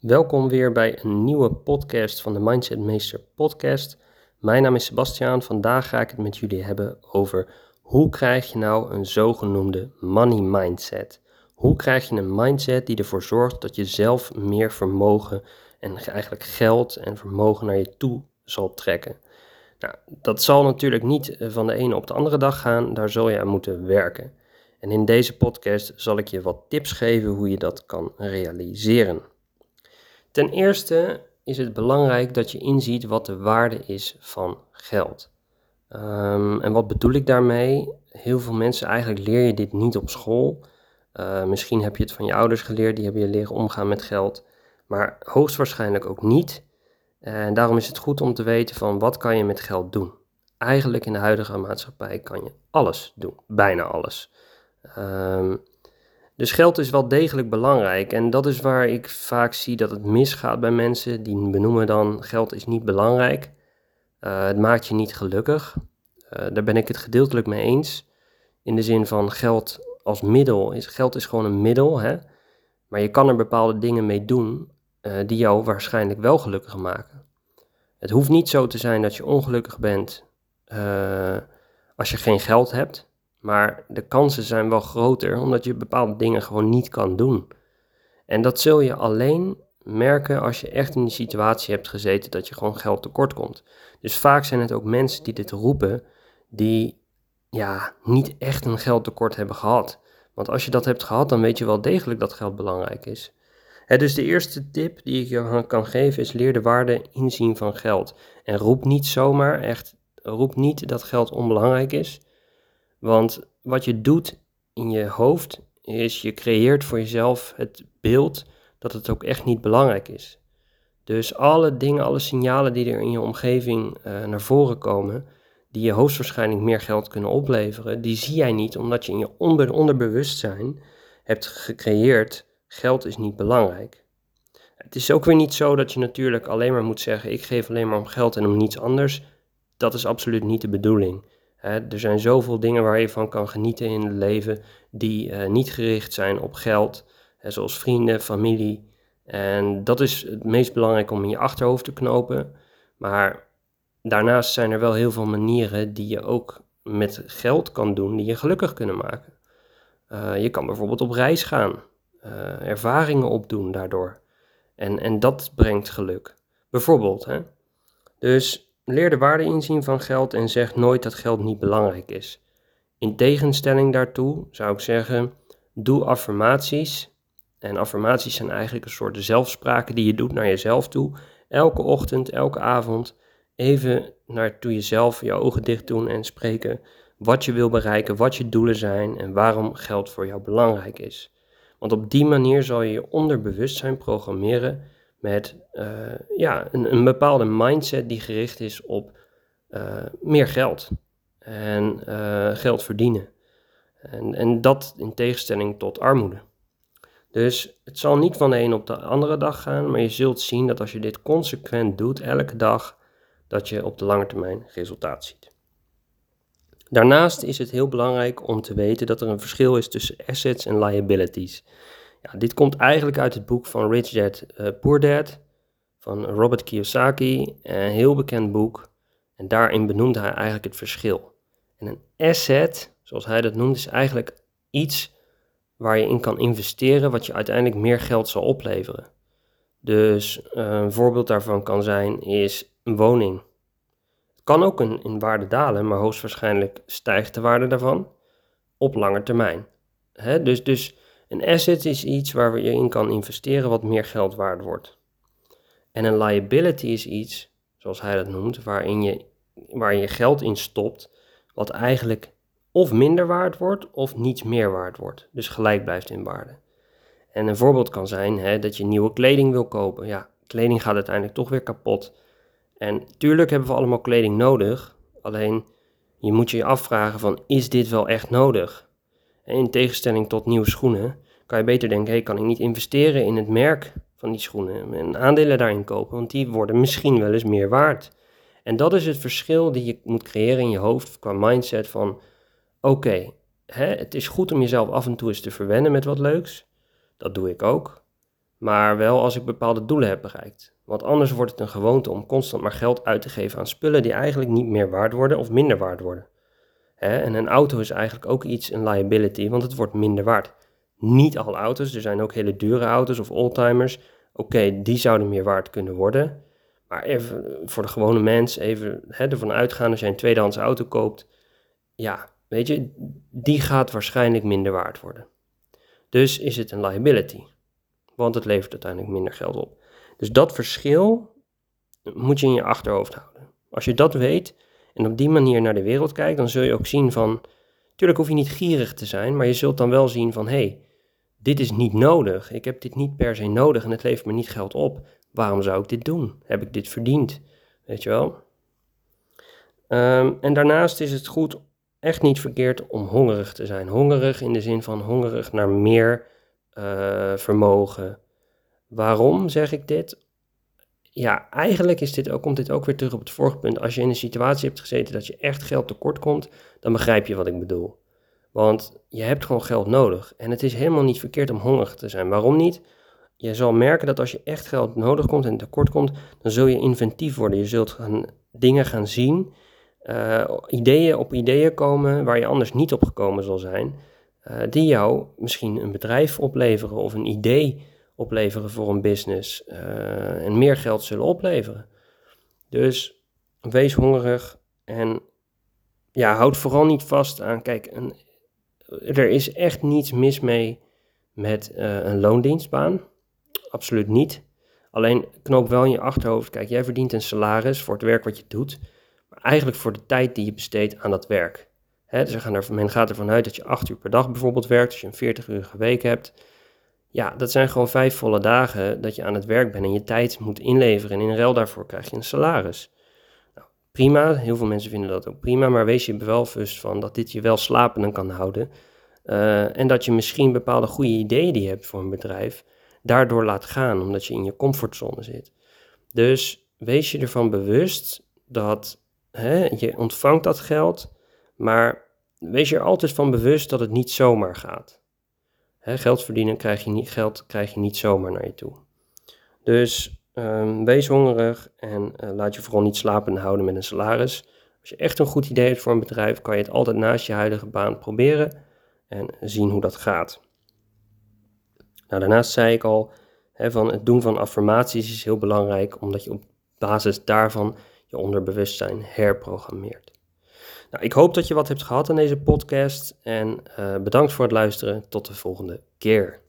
Welkom weer bij een nieuwe podcast van de Mindset Meester podcast. Mijn naam is Sebastiaan. Vandaag ga ik het met jullie hebben over hoe krijg je nou een zogenoemde money mindset. Hoe krijg je een mindset die ervoor zorgt dat je zelf meer vermogen en eigenlijk geld en vermogen naar je toe zal trekken. Nou, dat zal natuurlijk niet eh, van de ene op de andere dag gaan, daar zul je aan moeten werken. En in deze podcast zal ik je wat tips geven hoe je dat kan realiseren. Ten eerste is het belangrijk dat je inziet wat de waarde is van geld. Um, en wat bedoel ik daarmee? Heel veel mensen, eigenlijk leer je dit niet op school. Uh, misschien heb je het van je ouders geleerd, die hebben je leren omgaan met geld. Maar hoogstwaarschijnlijk ook niet. En daarom is het goed om te weten van wat kan je met geld doen. Eigenlijk in de huidige maatschappij kan je alles doen, bijna alles. Um, dus geld is wel degelijk belangrijk en dat is waar ik vaak zie dat het misgaat bij mensen. Die benoemen dan geld is niet belangrijk. Uh, het maakt je niet gelukkig. Uh, daar ben ik het gedeeltelijk mee eens. In de zin van geld als middel. Is, geld is gewoon een middel, hè? maar je kan er bepaalde dingen mee doen uh, die jou waarschijnlijk wel gelukkig maken. Het hoeft niet zo te zijn dat je ongelukkig bent als je geen geld hebt. Maar de kansen zijn wel groter omdat je bepaalde dingen gewoon niet kan doen. En dat zul je alleen merken als je echt in die situatie hebt gezeten dat je gewoon geld tekort komt. Dus vaak zijn het ook mensen die dit roepen, die ja, niet echt een geldtekort hebben gehad. Want als je dat hebt gehad, dan weet je wel degelijk dat geld belangrijk is. dus de eerste tip die ik je kan geven is leer de waarde inzien van geld. En roep niet zomaar echt, roep niet dat geld onbelangrijk is. Want wat je doet in je hoofd is je creëert voor jezelf het beeld dat het ook echt niet belangrijk is. Dus alle dingen, alle signalen die er in je omgeving uh, naar voren komen, die je hoogstwaarschijnlijk meer geld kunnen opleveren, die zie jij niet omdat je in je onder, onderbewustzijn hebt gecreëerd, geld is niet belangrijk. Het is ook weer niet zo dat je natuurlijk alleen maar moet zeggen, ik geef alleen maar om geld en om niets anders. Dat is absoluut niet de bedoeling er zijn zoveel dingen waar je van kan genieten in het leven die uh, niet gericht zijn op geld, hè, zoals vrienden, familie. En dat is het meest belangrijk om in je achterhoofd te knopen. Maar daarnaast zijn er wel heel veel manieren die je ook met geld kan doen, die je gelukkig kunnen maken. Uh, je kan bijvoorbeeld op reis gaan, uh, ervaringen opdoen daardoor. En, en dat brengt geluk. Bijvoorbeeld, hè. Dus Leer de waarde inzien van geld en zeg nooit dat geld niet belangrijk is. In tegenstelling daartoe zou ik zeggen: doe affirmaties. En affirmaties zijn eigenlijk een soort zelfspraken die je doet naar jezelf toe. Elke ochtend, elke avond even naar toe jezelf je ogen dicht doen en spreken wat je wil bereiken, wat je doelen zijn en waarom geld voor jou belangrijk is. Want op die manier zal je je onderbewustzijn programmeren met uh, ja, een, een, bepaalde mindset die gericht is op uh, meer geld en uh, geld verdienen. En, en dat in tegenstelling tot armoede. Dus het zal niet van de een op de andere dag gaan, maar je zult zien dat als je dit consequent doet, elke dag, dat je op de lange termijn resultaat ziet. Daarnaast is het heel belangrijk om te weten dat er een verschil is tussen assets en liabilities. Ja, dit komt eigenlijk uit het boek van Rich Dad uh, Poor Dad van Robert Kiyosaki, een heel bekend boek. En daarin benoemde hij eigenlijk het verschil. En een asset, zoals hij dat noemt, is eigenlijk iets waar je in kan investeren wat je uiteindelijk meer geld zal opleveren. Dus eh, een voorbeeld daarvan kan zijn is een woning. Het kan ook een, in waarde dalen, maar hoogstwaarschijnlijk stijgt de waarde daarvan op lange termijn. Dus, dus een asset is iets waar je in kan investeren wat meer geld waard wordt. En een liability is iets, zoals hij dat noemt, waarin je, waar je geld in stopt, wat eigenlijk of minder waard wordt of niets meer waard wordt. Dus gelijk blijft in waarde. En een voorbeeld kan zijn hè, dat je nieuwe kleding wil kopen. Ja, kleding gaat uiteindelijk toch weer kapot. En tuurlijk hebben we allemaal kleding nodig, alleen je moet je afvragen van is dit wel echt nodig? In tegenstelling tot nieuwe schoenen kan je beter denken, hey, kan ik niet investeren in het merk van die schoenen en aandelen daarin kopen, want die worden misschien wel eens meer waard. En dat is het verschil die je moet creëren in je hoofd qua mindset van, oké, het is goed om jezelf af en toe eens te verwennen met wat leuks, dat doe ik ook, maar wel als ik bepaalde doelen heb bereikt. Want anders wordt het een gewoonte om constant maar geld uit te geven aan spullen die eigenlijk niet meer waard worden of minder waard worden. Hè? En een auto is eigenlijk ook iets, een liability, want het wordt minder waard. Niet alle auto's, er zijn ook hele dure auto's of oldtimers. Oké, die zouden meer waard kunnen worden. Maar even voor de gewone mens, even hè, ervan uitgaan als jij een tweedehands auto koopt. Ja, weet je, die gaat waarschijnlijk minder waard worden. Dus is het een liability. Want het levert uiteindelijk minder geld op. Dus dat verschil moet je in je achterhoofd houden. Als je dat weet en op die manier naar de wereld kijkt, dan zul je ook zien van. Tuurlijk hoef je niet gierig te zijn, maar je zult dan wel zien van hé, hey, dit is niet nodig. Ik heb dit niet per se nodig en het levert me niet geld op. Waarom zou ik dit doen? Heb ik dit verdiend? Weet je wel? Ehm, en daarnaast is het goed, echt niet verkeerd om hongerig te zijn. Hongerig in de zin van hongerig naar meer uh, vermogen. Waarom zeg ik dit? Ja, eigenlijk is dit ook, komt dit ook weer terug op het vorige punt. Als je in een situatie hebt gezeten dat je echt geld tekort komt, dan begrijp je wat ik bedoel. Want je hebt gewoon geld nodig. En het is helemaal niet verkeerd om hongerig te zijn. Waarom niet? Je zal merken dat als je echt geld nodig komt en tekort komt, dan zul je inventief worden. Je zult dingen gaan zien, uh, ideeën op ideeën komen waar je anders niet op gekomen zal zijn. Uh, die jou misschien een bedrijf opleveren of een idee opleveren voor een business uh, en meer geld zullen opleveren. Dus wees hongerig en ja, houd vooral niet vast aan, kijk, er is echt niets mis mee met uh, een loondienstbaan. Absoluut niet. Alleen knoop wel in je achterhoofd, kijk, jij verdient een salaris voor het werk wat je doet, maar eigenlijk voor de tijd die je besteedt aan dat werk. Hè, dus men gaat ervan uit dat je acht uur per dag bijvoorbeeld werkt, als je een 40 uur week hebt. Ja, dat zijn gewoon vijf volle dagen dat je aan het werk bent en je tijd moet inleveren. En in ruil daarvoor krijg je een salaris. Nou, prima, heel veel mensen vinden dat ook prima, maar wees je bewust van dat dit je wel slapende kan houden. Uh, en dat je misschien bepaalde goede ideeën die je hebt voor een bedrijf, daardoor laat gaan, omdat je in je comfortzone zit. Dus wees je ervan bewust dat hè, je ontvangt dat geld, maar wees je er altijd van bewust dat het niet zomaar gaat. Geld verdienen krijg je, niet, geld krijg je niet zomaar naar je toe. Dus um, wees hongerig en uh, laat je vooral niet slapen houden met een salaris. Als je echt een goed idee hebt voor een bedrijf, kan je het altijd naast je huidige baan proberen en zien hoe dat gaat. Nou, daarnaast zei ik al, van het doen van affirmaties is heel belangrijk, omdat je op basis daarvan je onderbewustzijn herprogrammeert. Nou, ik hoop dat je wat hebt gehad aan deze podcast en uh, bedankt voor het luisteren. Tot de volgende keer.